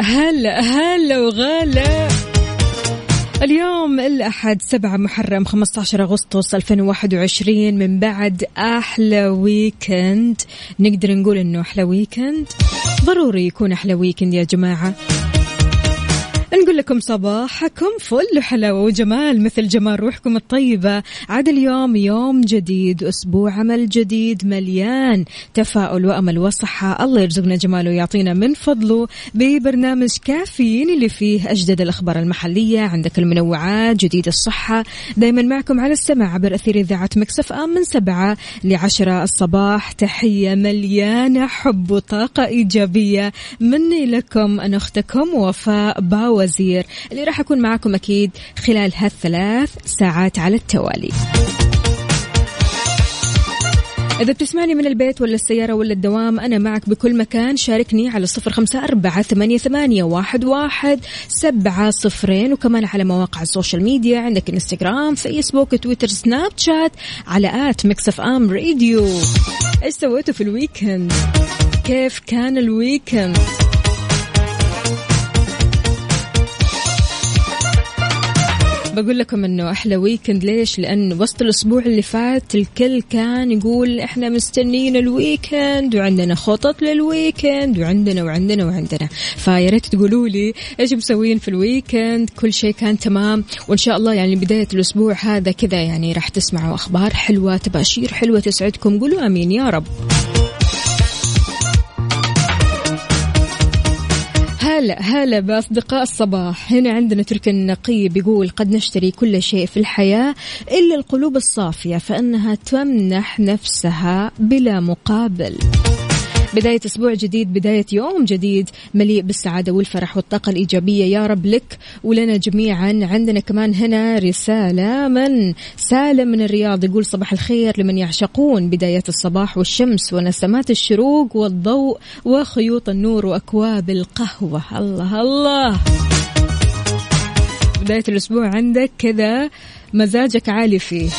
هلا هلا وغلا. اليوم الأحد 7 محرم 15 أغسطس 2021 من بعد أحلى weekend نقدر نقول إنه أحلى weekend ضروري يكون أحلى weekend يا جماعة. نقول لكم صباحكم فل. وحلاوة وجمال مثل جمال روحكم الطيبة. عاد اليوم يوم جديد أسبوع عمل جديد مليان تفاؤل وأمل وصحة. الله يرزقنا جماله ويعطينا من فضله ببرنامج كافيين اللي فيه أجدد الأخبار المحلية. عندك المنوعات جديد الصحة. دايما معكم على السماع عبر أثير إذاعة Mix FM من سبعة لعشرة الصباح. تحية مليانة حب وطاقة إيجابية. مني لكم أنا أختكم وفاء باوزير اللي راح أكون معاكم أكيد خلال هالثلاث ساعات على التوالي. إذا بتسمعني من البيت ولا السيارة ولا الدوام أنا معك بكل مكان. شاركني على صفر خمسة أربعة ثمانية, ثمانية واحد, واحد سبعة صفرين. وكمان على مواقع ال social media عندك إنستغرام فيسبوك تويتر سناب شات على at Mix FM Radio. إيش سويتوا في ال weekend؟ كيف كان ال weekend؟ بقول لكم إنه أحلى weekend ليش؟ لأن وسط الأسبوع اللي فات الكل كان يقول إحنا مستنين ال weekend وعندنا خطط لل weekend وعندنا وعندنا وعندنا. فيا ريت تقولوا لي إيش مسوين في ال weekend كل شيء كان تمام. وإن شاء الله يعني بداية الأسبوع هذا كذا يعني راح تسمعوا أخبار حلوة تباشير حلوة تسعدكم. قولوا آمين يا رب. هلا هلا بأصدقاء الصباح. هنا عندنا ترك النقي بيقول قد نشتري كل شيء في الحياة إلا القلوب الصافية فإنها تمنح نفسها بلا مقابل. بداية أسبوع جديد بداية يوم جديد مليء بالسعادة والفرح والطاقة الإيجابية. يا رب لك ولنا جميعا. عندنا كمان هنا رسالة من سالم من الرياض يقول صباح الخير لمن يعشقون بداية الصباح والشمس ونسمات الشروق والضوء وخيوط النور وأكواب القهوة. الله الله. بداية الأسبوع عندك كذا مزاجك عالي فيه.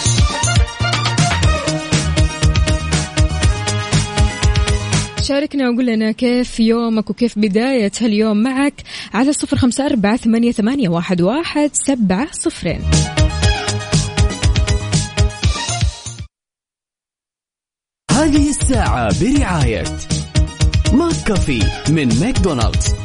شاركنا وقول لنا كيف يومك وكيف بداية؟ هاليوم معك؟ على صفر خمسة أربعة ثمانية, ثمانية واحد, واحد سبعة صفرين. هذه الساعة برعاية McCafé من ماكدونالدز.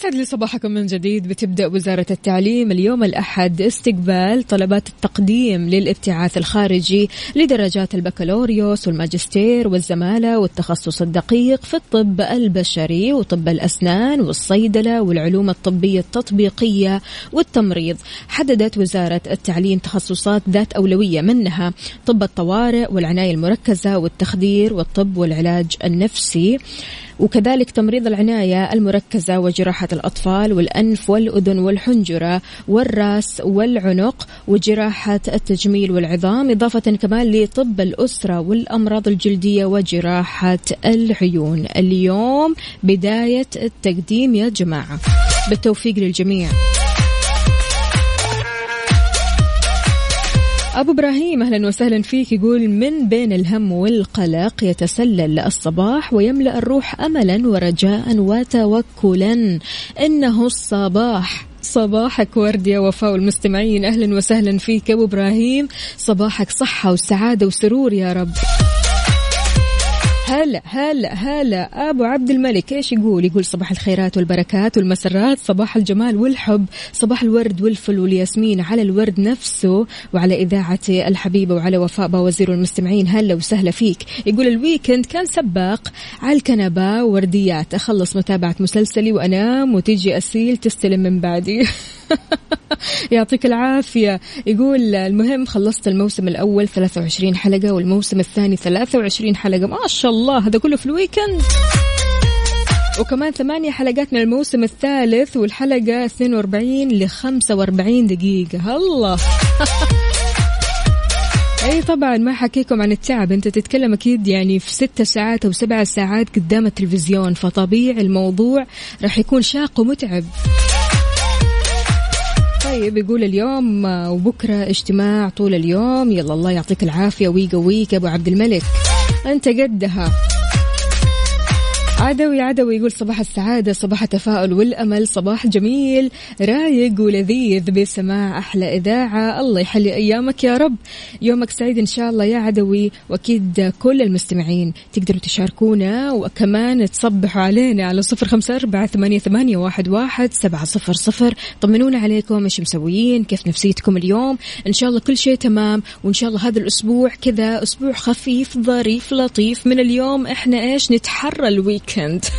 ويسعد لي صباحكم من جديد. بتبدأ وزارة التعليم اليوم الأحد استقبال طلبات التقديم للابتعاث الخارجي لدرجات البكالوريوس والماجستير والزمالة والتخصص الدقيق في الطب البشري وطب الأسنان والصيدلة والعلوم الطبية التطبيقية والتمريض. حددت وزارة التعليم تخصصات ذات أولوية منها طب الطوارئ والعناية المركزة والتخدير والطب والعلاج النفسي. وكذلك تمريض العناية المركزة وجراحة الأطفال والأنف والأذن والحنجرة والرأس والعنق وجراحة التجميل والعظام إضافة كمان لطب الأسرة والأمراض الجلدية وجراحة العيون. اليوم بداية التقديم يا جماعة. بالتوفيق للجميع. أبو إبراهيم أهلا وسهلا فيك يقول من بين الهم والقلق يتسلل الصباح ويملأ الروح أملا ورجاء وتوكلا. إنه الصباح. صباحك ورد يا وفاء المستمعين أهلا وسهلا فيك أبو إبراهيم. صباحك صحة وسعادة وسرور يا رب. هلا هلا هلا. أبو عبد الملك إيش يقول؟ يقول صباح الخيرات والبركات والمسرات صباح الجمال والحب صباح الورد والفل والياسمين على الورد نفسه وعلى اذاعتي الحبيبه وعلى وفاء باوزير والمستمعين هلا وسهلا فيك. يقول ال weekend كان سباق على الكنبة ورديات. أخلص متابعة مسلسلي وأنام وتجي أسيل تستلم من بعدي. يعطيك العافية. يقول المهم خلصت الموسم الأول 23 حلقة والموسم الثاني 23 حلقة. ما شاء الله هذا كله في الويكند. وكمان ثمانية حلقات من الموسم الثالث والحلقة 42 ل 45 دقيقة. الله. أي طبعا ما حكيكم عن التعب. أنت تتكلم أكيد يعني في ستة ساعات أو سبعة ساعات قدام التلفزيون فطبيعي الموضوع راح يكون شاق ومتعب. طيب يقول اليوم وبكرة اجتماع طول اليوم. يلا الله يعطيك العافية ويقويك يا أبو عبد الملك. أنت قدها. عدوي عدوي يقول صباح السعادة صباح التفاؤل والأمل صباح جميل. رايق ولذيذ بسماع أحلى إذاعة. الله يحلي أيامك يا رب. يومك سعيد إن شاء الله يا عدوي. وأكيد كل المستمعين تقدروا تشاركونا. وكمان تصبحوا علينا على صفر خمسة أربعة ثمانية, ثمانية واحد, واحد سبعة صفر صفر. طمنونا عليكم. إيش مسويين؟ كيف نفسيتكم اليوم؟ إن شاء الله كل شيء تمام. وإن شاء الله هذا الأسبوع كذا أسبوع خفيف ظريف لطيف. من اليوم إحنا إيش؟ نتحرى الويكند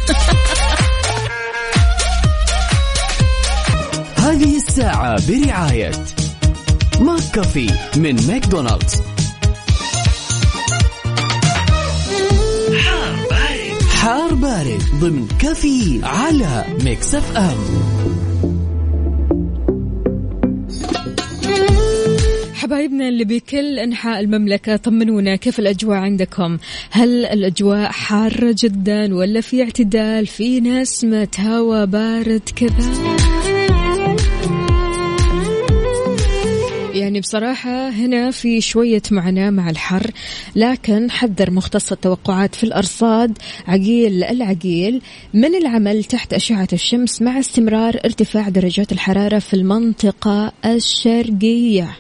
هذه الساعة برعاية McCafé من ماكدونالدز. حار بارد ضمن كافيين على Mix FM. حبايبنا اللي بكل أنحاء المملكة طمنونا كيف الأجواء عندكم؟ هل الأجواء حارة جدا ولا في اعتدال؟ في نسمه هواء بارد كذا؟ يعني بصراحة هنا في شوية معاناة مع الحر لكن حذر مختص التوقعات في الأرصاد. عقيل العقيل من العمل تحت أشعة الشمس مع استمرار ارتفاع درجات الحرارة في المنطقة الشرقية؟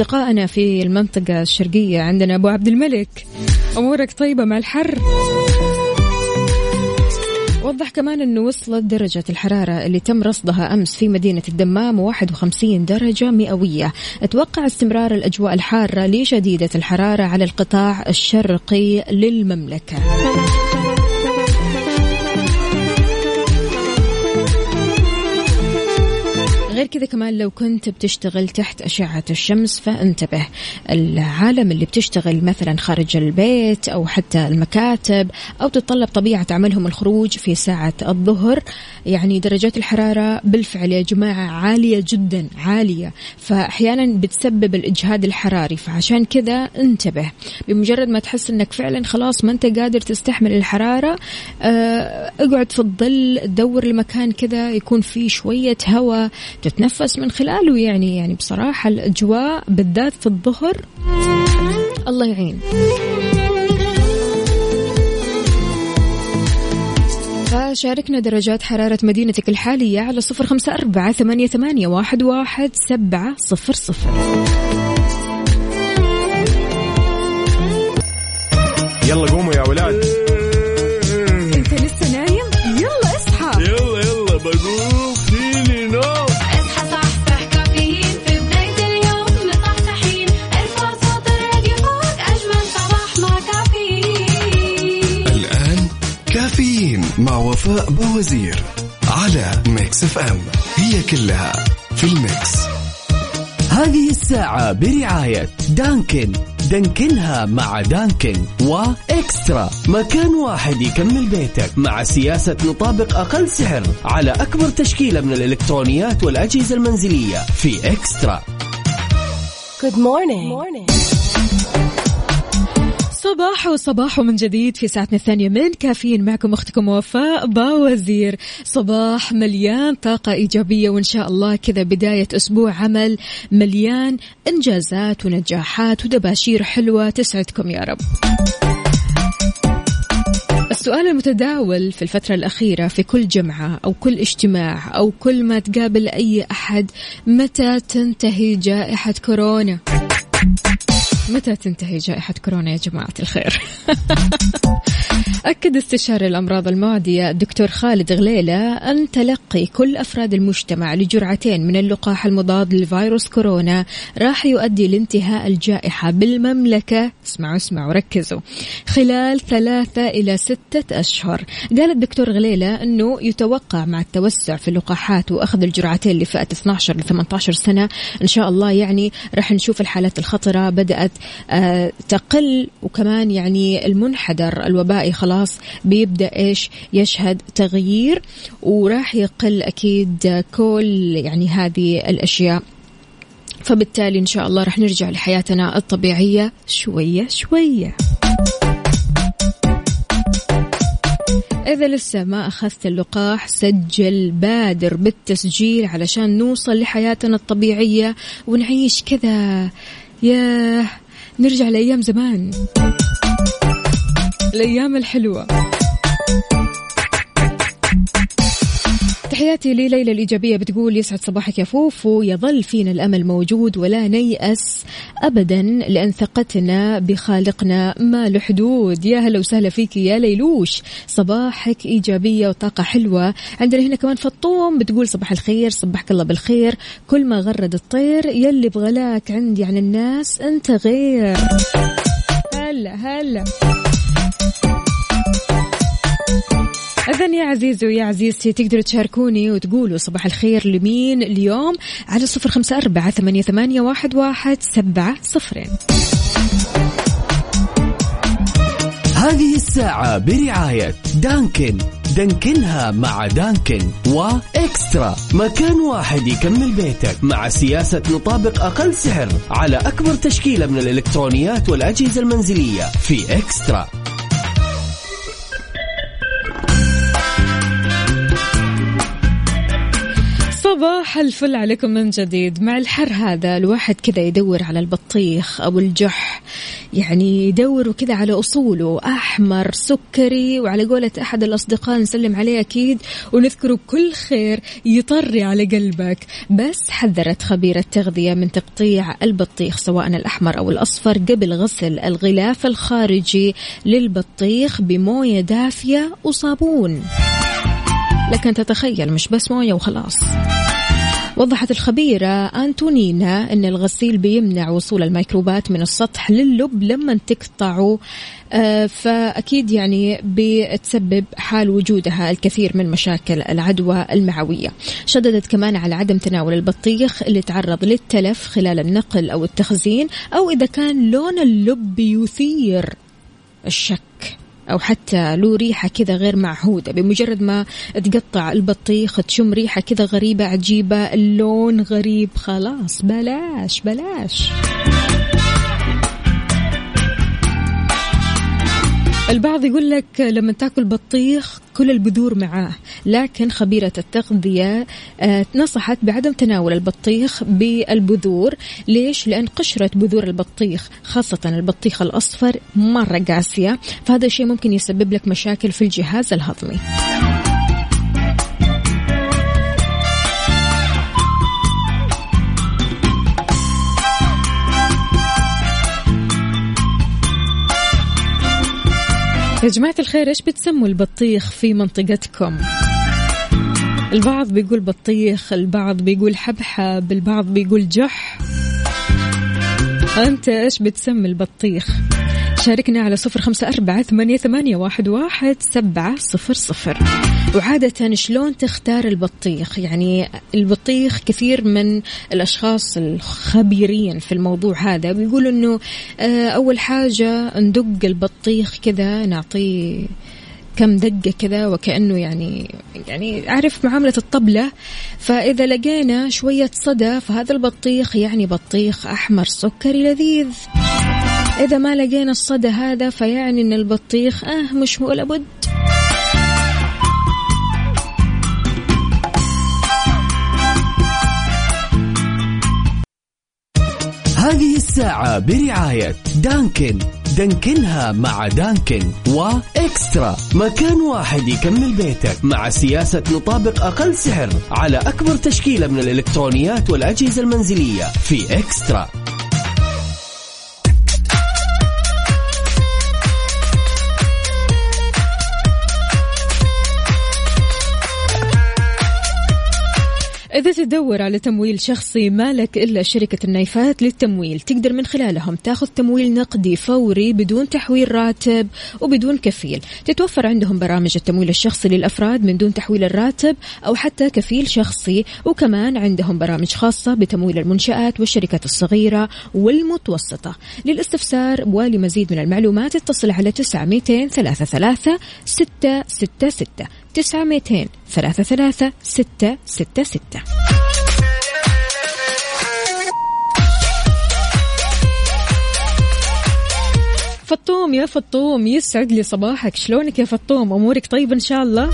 أصدقائنا في المنطقة الشرقية عندنا أبو عبد الملك. أمورك طيبة مع الحر؟ وضح كمان أنه وصلت درجة الحرارة اللي تم رصدها أمس في مدينة الدمام 51 درجة مئوية. أتوقع استمرار الأجواء الحارة لشديدة الحرارة على القطاع الشرقي للمملكة. كذا كمان لو كنت بتشتغل تحت أشعة الشمس فانتبه العالم اللي بتشتغل مثلا خارج البيت أو حتى المكاتب أو تتطلب طبيعة عملهم الخروج في ساعة الظهر يعني درجات الحرارة بالفعل يا جماعة عالية جدا عالية. فأحيانا بتسبب الإجهاد الحراري فعشان كذا انتبه. بمجرد ما تحس أنك فعلا خلاص ما أنت قادر تستحمل الحرارة آه، اقعد في الظل دور لمكان كذا يكون فيه شوية هواء تتنفس من خلاله. يعني يعني بصراحة الأجواء بالذات في الظهر الله يعين. فشاركنا درجات حرارة مدينتك الحالية على صفر خمسة أربعة ثمانية, ثمانية واحد, واحد سبعة صفر صفر. يلا قوموا. باوزير على Mix FM. هي كلها في ال mix. هذه الساعة برعاية Dunkin'. دانكنها مع دانكن وإكسترا. مكان واحد يكمل بيتك مع سياسة نطابق أقل سعر على أكبر تشكيلة من الإلكترونيات والأجهزة المنزلية في إكسترا. صباح وصباح من جديد في ساعتنا الثانية من كافيين معكم أختكم وفاء باوزير صباح مليان طاقة إيجابية وإن شاء الله كذا بداية أسبوع عمل مليان إنجازات ونجاحات ودباشير حلوة تسعدكم يا رب السؤال المتداول في الفترة الأخيرة في كل جمعة أو كل اجتماع أو كل ما تقابل أي أحد متى تنتهي جائحة كورونا؟ متى تنتهي جائحة كورونا يا جماعة الخير؟ أكد استشاري الأمراض المعدية الدكتور خالد غليلة أن تلقي كل أفراد المجتمع لجرعتين من اللقاح المضاد لفيروس كورونا راح يؤدي لانتهاء الجائحة بالمملكة اسمعوا اسمعوا ركزوا خلال ثلاثة إلى ستة أشهر قال الدكتور غليلة أنه يتوقع مع التوسع في اللقاحات وأخذ الجرعتين لفئة 12 ل 18 سنة إن شاء الله يعني راح نشوف الحالات الخطرة بدأت تقل وكمان يعني المنحدر الوبائي خلاص بيبدأ إيش؟ يشهد تغيير وراح يقل أكيد كل يعني هذه الأشياء. فبالتالي إن شاء الله راح نرجع لحياتنا الطبيعية شوية شوية. إذا لسه ما أخذت اللقاح سجل بادر بالتسجيل علشان نوصل لحياتنا الطبيعية ونعيش كذا. ياه! نرجع لأيام زمان. الأيام الحلوة. تحياتي لليلى الإيجابية بتقول يسعد صباحك يا فوفو يظل فينا الأمل موجود ولا نيأس أبدا لأن ثقتنا بخالقنا ما له حدود. يا هلا وسهلا فيك يا ليلوش. صباحك إيجابية وطاقة حلوة. عندنا هنا كمان فطوم بتقول صباح الخير صبحك الله بالخير. كل ما غرد الطير يلي بغلاك عندي عن الناس أنت غير. هلا هلا. إذا يا عزيزي ويا عزيزتي تقدروا تشاركوني وتقولوا صباح الخير لمين اليوم على صفر خمسة أربعة ثمانية, ثمانية واحد, واحد سبعة صفرين هذه الساعة برعاية دانكن. دانكنها مع دانكن وإكسترا. مكان واحد يكمل بيتك مع سياسة نطابق أقل سعر على أكبر تشكيلة من الإلكترونيات والأجهزة المنزلية في إكسترا. صباح الفل عليكم من جديد. مع الحر هذا الواحد كذا يدور على البطيخ أو الجح يعني يدور كذا على أصوله أحمر سكري وعلى قولة أحد الأصدقاء نسلم عليه أكيد ونذكره بكل خير يطري على قلبك. بس حذرت خبيرة تغذية من تقطيع البطيخ سواء الأحمر أو الأصفر قبل غسل الغلاف الخارجي للبطيخ بموية دافية وصابون. لكن تتخيل مش بس موية وخلاص. وضحت الخبيرة أنتونينا أن الغسيل بيمنع وصول الميكروبات من السطح للب لما تقطعه آه، فأكيد يعني بتسبب حال وجودها الكثير من مشاكل العدوى المعوية. شددت كمان على عدم تناول البطيخ اللي تعرض للتلف خلال النقل أو التخزين أو إذا كان لون اللب يثير الشك. أو حتى له ريحة كذا غير معهودة بمجرد ما تقطع البطيخ تشم ريحة كذا غريبة عجيبة اللون غريب خلاص بلاش بلاش. البعض يقول لك لما تاكل بطيخ كل البذور معاه لكن خبيرة التغذية آه، نصحت بعدم تناول البطيخ بالبذور. ليش؟ لأن قشرة بذور البطيخ خاصة البطيخ الأصفر مرة قاسية. فهذا الشيء ممكن يسبب لك مشاكل في الجهاز الهضمي. يا جماعة الخير إيش بتسموا البطيخ في منطقتكم؟ البعض بيقول بطيخ البعض بيقول حبحب البعض بيقول جح أنت إيش بتسمي البطيخ شاركنا على صفر خمسة أربعة ثمانية, ثمانية واحد, واحد سبعة صفر صفر. وعادة شلون تختار البطيخ؟ يعني البطيخ كثير من الأشخاص الخبيرين في الموضوع هذا. بيقولوا أنه آه، أول حاجة ندق البطيخ كذا نعطيه كم دقة كذا وكأنه يعني يعني عارف معاملة الطبلة. فإذا لقينا شوية صدى فهذا البطيخ يعني بطيخ أحمر سكري لذيذ. إذا ما لقينا الصدى هذا فيعني أن البطيخ آه مش ولا بد هذه الساعة برعاية دانكن. دانكنها مع دانكن وإكسترا مكان واحد يكمل بيتك مع سياسة نطابق أقل سعر على أكبر تشكيلة من الإلكترونيات والأجهزة المنزلية في إكسترا. إذا تدور على تمويل شخصي ما لك إلا شركة النايفات للتمويل تقدر من خلالهم تاخذ تمويل نقدي فوري بدون تحويل راتب وبدون كفيل. تتوفر عندهم برامج التمويل الشخصي للأفراد من دون تحويل الراتب أو حتى كفيل شخصي وكمان عندهم برامج خاصة بتمويل المنشآت والشركات الصغيرة والمتوسطة. للاستفسار ولمزيد من المعلومات اتصل على 900 ثلاثة ثلاثة ستة ستة ستة. تسعة ميتين ثلاثة ثلاثة ستة ستة ستة. فطوم يا فطوم يسعد لي صباحك. شلونك يا فطوم؟ أمورك طيب إن شاء الله؟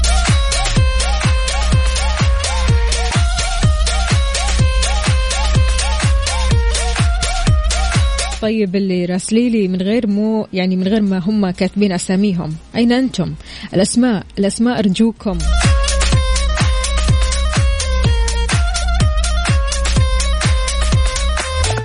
طيب اللي راسلي لي من غير مو يعني من غير ما هم كاتبين أساميهم. أين أنتم؟ الأسماء الأسماء أرجوكم.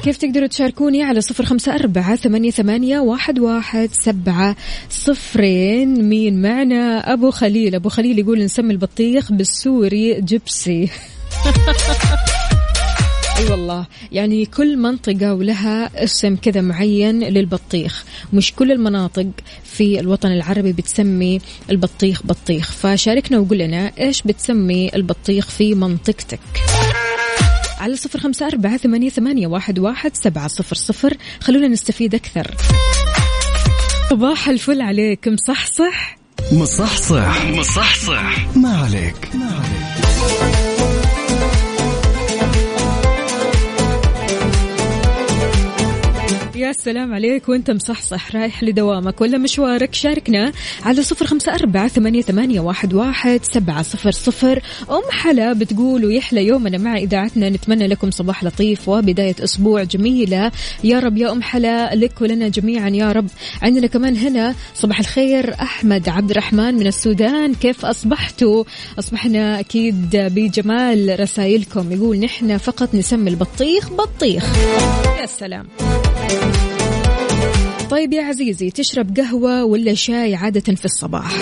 كيف تقدروا تشاركوني على صفر خمسة أربعة ثمانية, ثمانية واحد, واحد سبعة صفرين؟ مين معنا؟ أبو خليل. أبو خليل يقول نسمي البطيخ بالسوري جبسي أي والله. يعني كل منطقة ولها اسم كذا معين للبطيخ. مش كل المناطق في الوطن العربي بتسمي البطيخ بطيخ. فشاركنا وقول لنا إيش بتسمي البطيخ في منطقتك. على صفر خمسة أربعة ثمانية, ثمانية واحد, واحد سبعة صفر صفر. خلونا نستفيد أكثر. صباح الفل عليك مصحصح مصحصح. مصحصح. ما عليك ما عليك. يا سلام عليك وأنت مصحصح رايح لدوامك. ولا مشوارك شاركنا على صفر خمسة أربعة ثمانية, ثمانية واحد, واحد سبعة صفر صفر. أم حلا بتقول ويحلى يومنا مع إذاعتنا نتمنى لكم صباح لطيف وبداية أسبوع جميلة. يا رب يا أم حلا لك ولنا جميعا يا رب. عندنا كمان هنا صباح الخير أحمد عبد الرحمن من السودان. كيف أصبحتوا؟ أصبحنا أكيد بجمال رسائلكم. يقول نحن فقط نسمي البطيخ بطيخ. يا سلام طيب يا عزيزي تشرب قهوة ولا شاي عادة في الصباح؟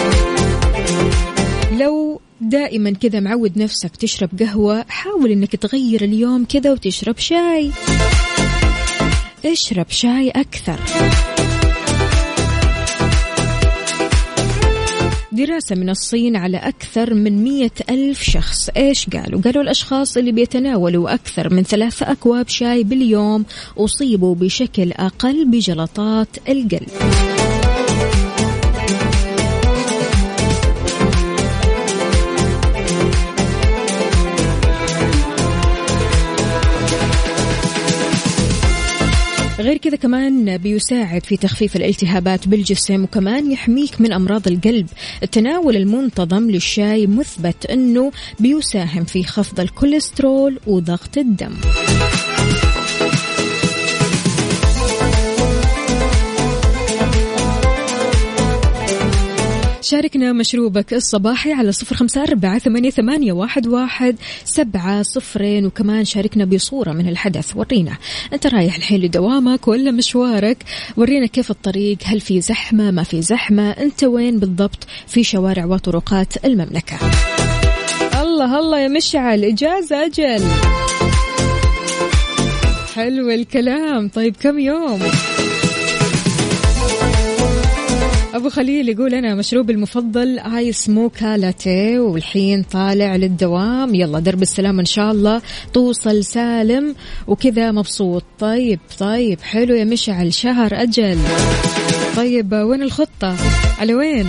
لو دائما كذا معود نفسك تشرب قهوة حاول إنك تغير اليوم كذا وتشرب شاي. اشرب شاي أكثر. دراسة من الصين على أكثر من مية ألف شخص إيش قالوا؟ قالوا الأشخاص اللي بيتناولوا أكثر من ثلاثة أكواب شاي باليوم أصيبوا بشكل أقل بجلطات القلب غير كذا كمان بيساعد في تخفيف الالتهابات بالجسم وكمان يحميك من أمراض القلب. التناول المنتظم للشاي مثبت إنه بيساهم في خفض الكوليسترول وضغط الدم. شاركنا مشروبك الصباحي على صفر خمسة أربعة ثمانية, ثمانية واحد, واحد سبعة صفرين. وكمان شاركنا بصورة من الحدث. ورينا. أنت رايح الحين لدوامك ولا مشوارك؟ ورينا كيف الطريق. هل في زحمة؟ ما في زحمة؟ أنت وين بالضبط؟ في شوارع وطرقات المملكة. الله الله يا مشعل. إجازة أجل. حلو الكلام. طيب كم يوم؟ أبو خليل يقول أنا مشروبي المفضل آيس موكا لاتيه والحين طالع للدوام. يلا درب السلام إن شاء الله. توصل سالم وكذا مبسوط. طيب طيب حلو يا مشعل شهر أجل. طيب وين الخطة؟ على وين؟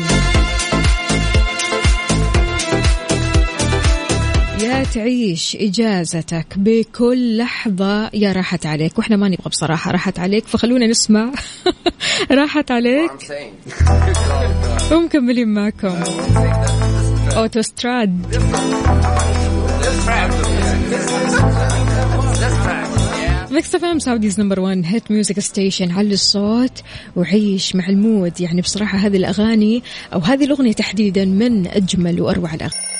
يا تعيش إجازتك بكل لحظة. يا راحت عليك. وإحنا ما نبغى بصراحة. راحت عليك. فخلونا نسمع. راحت عليك. ومكملين معكم. أوتوستراد. Mix FM Saudi's number 1 hit music station. علي الصوت. وعيش مع ال mood. يعني بصراحة هذه الأغاني أو هذه الأغنية تحديدا من أجمل وأروع الأغاني.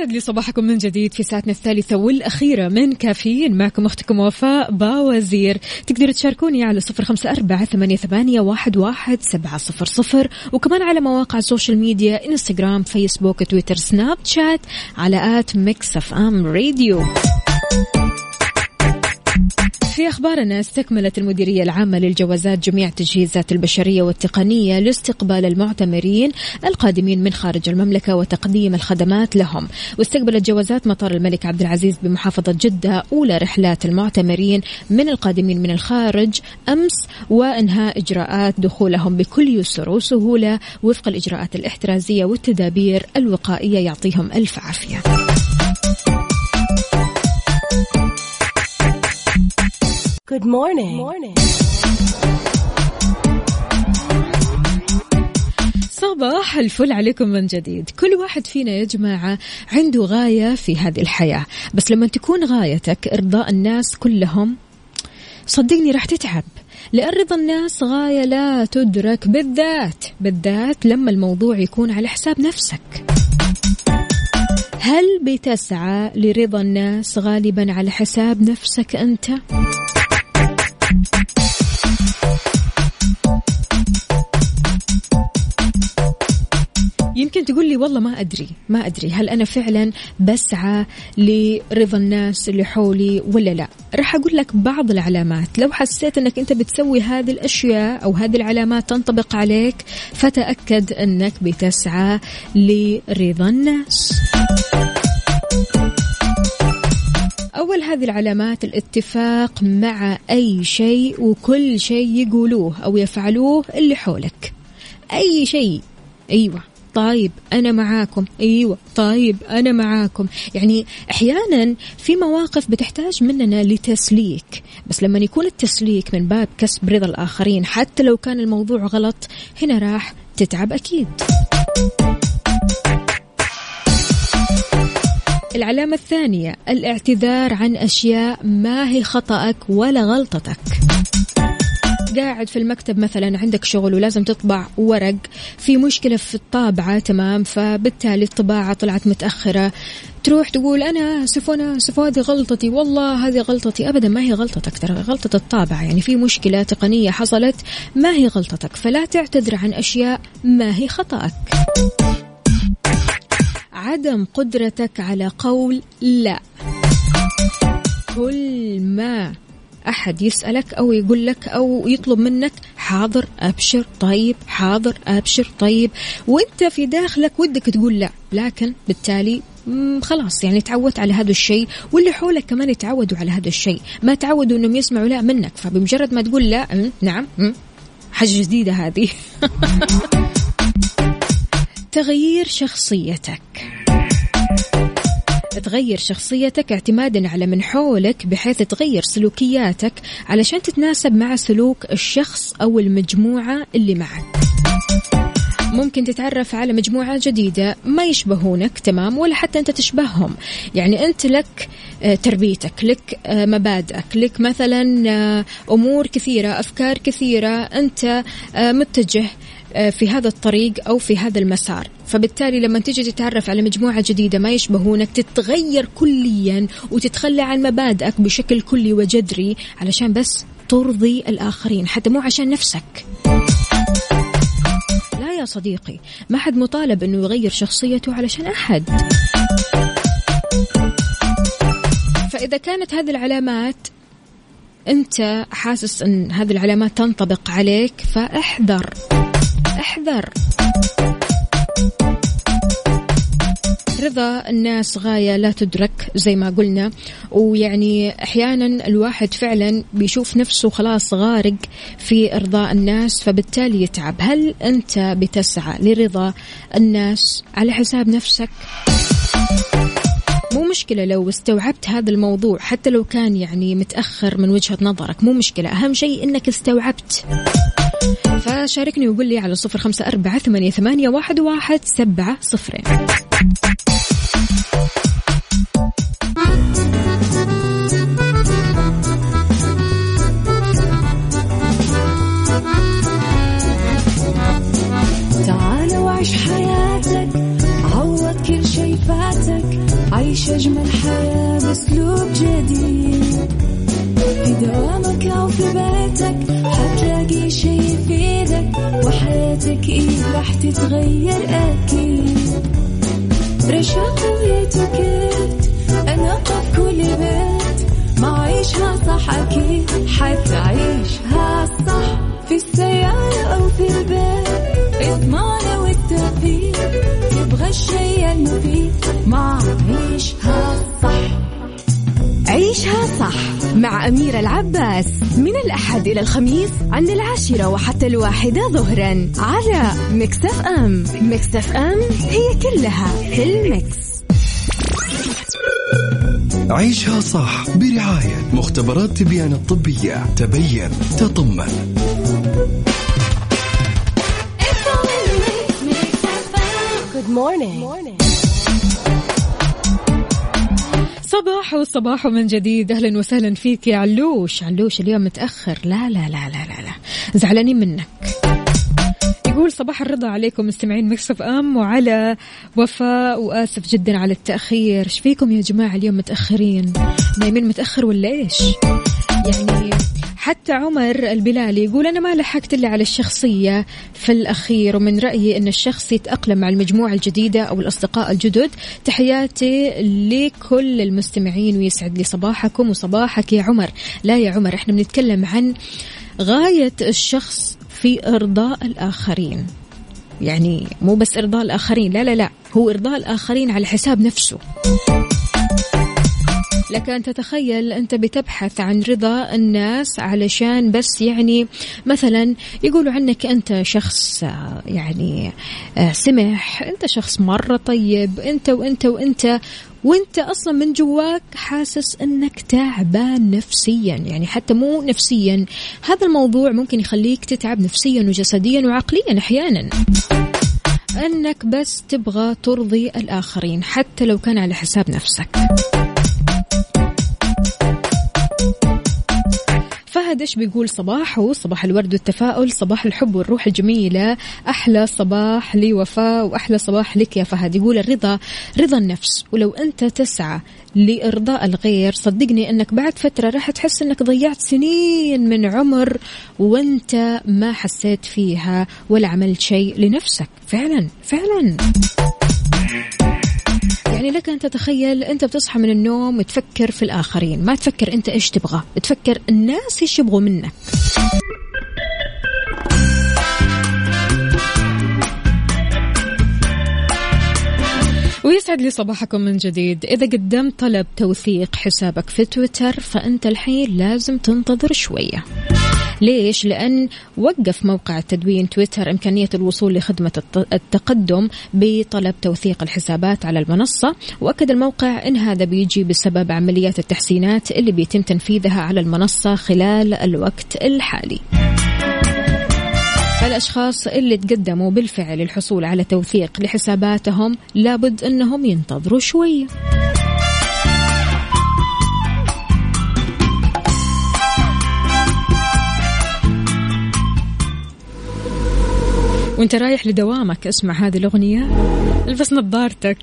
ويسعد لي صباحكم من جديد في ساعتنا الثالثة والأخيرة من كافيين. معكم أختكم وفاء باوزير. تقدروا تشاركوني على صفر خمسة أربعة ثمانية, ثمانية واحد, واحد سبعة صفر صفر. وكمان على مواقع ال social media إنستغرام فيسبوك تويتر سناب شات على at Mix FM Radio. في أخبارنا استكملت المديرية العامة للجوازات جميع التجهيزات البشرية والتقنية لاستقبال المعتمرين القادمين من خارج المملكة وتقديم الخدمات لهم. واستقبلت جوازات مطار الملك عبد العزيز بمحافظة جدة أولى رحلات المعتمرين من القادمين من الخارج أمس وإنهاء إجراءات دخولهم بكل يسر وسهولة وفق الإجراءات الاحترازية والتدابير الوقائية يعطيهم ألف عافية. Good morning. morning. صباح الفل عليكم من جديد كل واحد فينا يا جماعة عنده غاية في هذه الحياة بس لما تكون غايتك إرضاء الناس كلهم صدقني راح تتعب لأن رضا الناس غاية لا تدرك بالذات بالذات لما الموضوع يكون على حساب نفسك هل بتسعى لرضا الناس غالبا على حساب نفسك أنت؟ يمكن تقول لي والله ما أدري ما أدري هل أنا فعلا بسعى لرضا الناس اللي حولي ولا لا. راح أقول لك بعض العلامات. لو حسيت أنك أنت بتسوي هذه الأشياء أو هذه العلامات تنطبق عليك فتأكد أنك بتسعى لرضا الناس. أول هذه العلامات الاتفاق مع أي شيء وكل شيء يقولوه أو يفعلوه اللي حولك. أي شيء. أيوة. طيب أنا معاكم. أيوة طيب أنا معاكم. يعني أحيانا في مواقف بتحتاج مننا لتسليك. بس لما يكون التسليك من باب كسب رضا الآخرين حتى لو كان الموضوع غلط هنا راح تتعب أكيد. العلامة الثانية الاعتذار عن أشياء ما هي خطأك ولا غلطتك. قاعد في المكتب مثلا عندك شغل ولازم تطبع ورق في مشكلة في الطابعة تمام؟ فبالتالي الطباعة طلعت متأخرة. تروح تقول أنا آسف وأنا آسف هذه غلطتي. والله هذه غلطتي. أبدا ما هي غلطتك ترى غلطة الطابعة. يعني في مشكلة تقنية حصلت ما هي غلطتك؟ فلا تعتذر عن أشياء ما هي خطأك. عدم قدرتك على قول لا. كل ما أحد يسألك أو يقول لك أو يطلب منك حاضر أبشر طيب حاضر أبشر طيب. وأنت في داخلك ودك تقول لا لكن بالتالي خلاص يعني تعودت على هذا الشيء واللي حولك كمان يتعودوا على هذا الشيء. ما تعودوا إنهم يسمعوا لا منك فبمجرد ما تقول لا نعم مم، حاجة جديدة هذه. تغيير شخصيتك. تغير شخصيتك اعتمادا على من حولك بحيث تغير سلوكياتك علشان تتناسب مع سلوك الشخص أو المجموعة اللي معك. ممكن تتعرف على مجموعة جديدة ما يشبهونك تمام ولا حتى أنت تشبههم. يعني أنت لك آه، تربيتك لك آه، مبادئك لك مثلا آه، أمور كثيرة أفكار كثيرة أنت متجه في هذا الطريق أو في هذا المسار. فبالتالي لما تيجي تتعرف على مجموعة جديدة ما يشبهونك تتغير كليا وتتخلى عن مبادئك بشكل كلي وجذري علشان بس ترضي الآخرين حتى مو عشان نفسك. لا يا صديقي ما حد مطالب إنه يغير شخصيته علشان أحد. فإذا كانت هذه العلامات أنت حاسس إن هذه العلامات تنطبق عليك فاحذر. احذر. رضا الناس غاية لا تدرك زي ما قلنا ويعني أحيانا الواحد فعلا بيشوف نفسه خلاص غارق في إرضاء الناس فبالتالي يتعب. هل أنت بتسعى لرضا الناس على حساب نفسك؟ مو مشكلة لو استوعبت هذا الموضوع حتى لو كان يعني متأخر من وجهة نظرك مو مشكلة. أهم شيء أنك استوعبت. فشاركني وقول لي على صفر خمسة أربعة ثمانية, ثمانية واحد, واحد سبعة صفرين تعال وعيش حياتك عوض كل شي فاتك عيش أجمل حياة بأسلوب جديد. في دوامك أو في بيتك حتلاقي شي يفيدك وحياتك إيه راح تتغير أكيد. رشاق ويتوكيت صح مع أميرة العباس. من الأحد إلى الخميس عند العاشرة وحتى الواحدة ظهرا على Mix FM. Mix FM هي كلها في ال mix عيشها صح برعاية مختبرات تبيان الطبية. تبين تطمن. Good morning. morning. صباح وصباح من جديد. أهلا وسهلا فيك يا علوش. علوش اليوم متأخر. لا لا لا لا لا, لا. زعلانين منك. يقول صباح الرضا عليكم مستمعين مكسف أم وعلى وفاء وآسف جدا على التأخير. إيش فيكم يا جماعة اليوم متأخرين؟ نايمين متأخر ولا إيش؟ يعني حتى عمر البلالي يقول أنا ما لحقت إلا على الشخصية في الأخير ومن رأيي أن الشخص يتأقلم مع المجموعة الجديدة أو الأصدقاء الجدد. تحياتي لكل المستمعين ويسعد لي صباحكم وصباحك يا عمر. لا يا عمر إحنا بنتكلم عن غاية الشخص في إرضاء الآخرين. يعني مو بس إرضاء الآخرين لا لا لا هو إرضاء الآخرين على حساب نفسه. لك أن تتخيل أنت بتبحث عن رضا الناس علشان بس يعني مثلا يقولوا عنك أنت شخص يعني آه، سمح أنت شخص مرة طيب أنت وأنت وأنت وأنت أصلا من جواك حاسس أنك تعبان نفسيا يعني حتى مو نفسيا. هذا الموضوع ممكن يخليك تتعب نفسيا وجسديا وعقليا أحيانا. أنك بس تبغى ترضي الآخرين حتى لو كان على حساب نفسك. فهد إيش بيقول؟ صباحه صباح الورد والتفاؤل صباح الحب والروح الجميلة أحلى صباح لوفاء وأحلى صباح لك يا فهد. يقول الرضا رضا النفس ولو أنت تسعى لإرضاء الغير صدقني أنك بعد فترة راح تحس أنك ضيعت سنين من عمر وأنت ما حسيت فيها ولا عملت شيء لنفسك. فعلا فعلا. يعني لك أن تتخيل أنت بتصحى من النوم وتفكر في الآخرين. ما تفكر أنت إيش تبغى تفكر الناس إيش يبغوا منك. ويسعد لي صباحكم من جديد. إذا قدمت طلب توثيق حسابك في تويتر فأنت الحين لازم تنتظر شوية. ليش؟ لأن وقف موقع التدوين تويتر إمكانية الوصول لخدمة الت- التقدم بطلب توثيق الحسابات على المنصة وأكد الموقع أن هذا بيجي بسبب عمليات التحسينات اللي بيتم تنفيذها على المنصة خلال الوقت الحالي فالأشخاص اللي تقدموا بالفعل الحصول على توثيق لحساباتهم لابد أنهم ينتظروا شوية وانت رايح لدوامك. اسمع هذه الأغنية. البس نظارتك.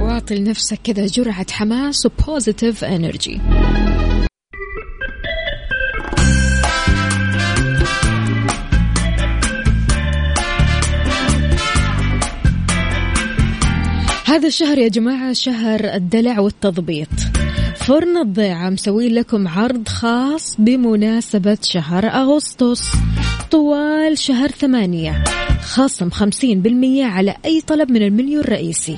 واعطي لنفسك كذا جرعة حماس و positive energy هذا الشهر يا جماعة شهر الدلع والتضبيط. فرن الضيعة مسوي لكم عرض خاص بمناسبة شهر أغسطس. طوال شهر ثمانية خصم خمسين بالمية على أي طلب من المنيو الرئيسي.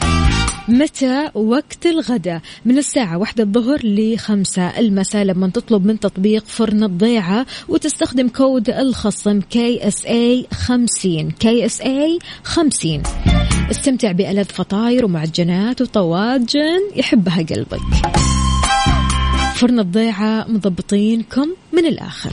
متى وقت الغداء؟ من الساعة واحدة الظهر لخمسة. المساء لما تطلب من تطبيق فرن الضيعة وتستخدم كود الخصم كي إس إي خمسين كي إس إي خمسين. استمتع بألذ فطاير ومعجنات وطواجن يحبها قلبك. فرن الضيعة مضبطينكم من الآخر.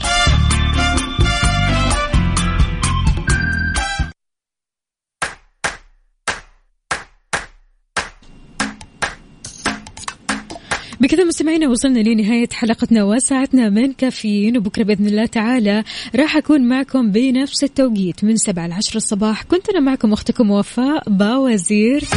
بكذا مستمعينا وصلنا لنهاية حلقتنا وساعتنا من كافيين وبكرة بإذن الله تعالى راح أكون معكم بنفس التوقيت من 7 ل 10 الصباح. كنت أنا معكم أختكم وفاء باوزير.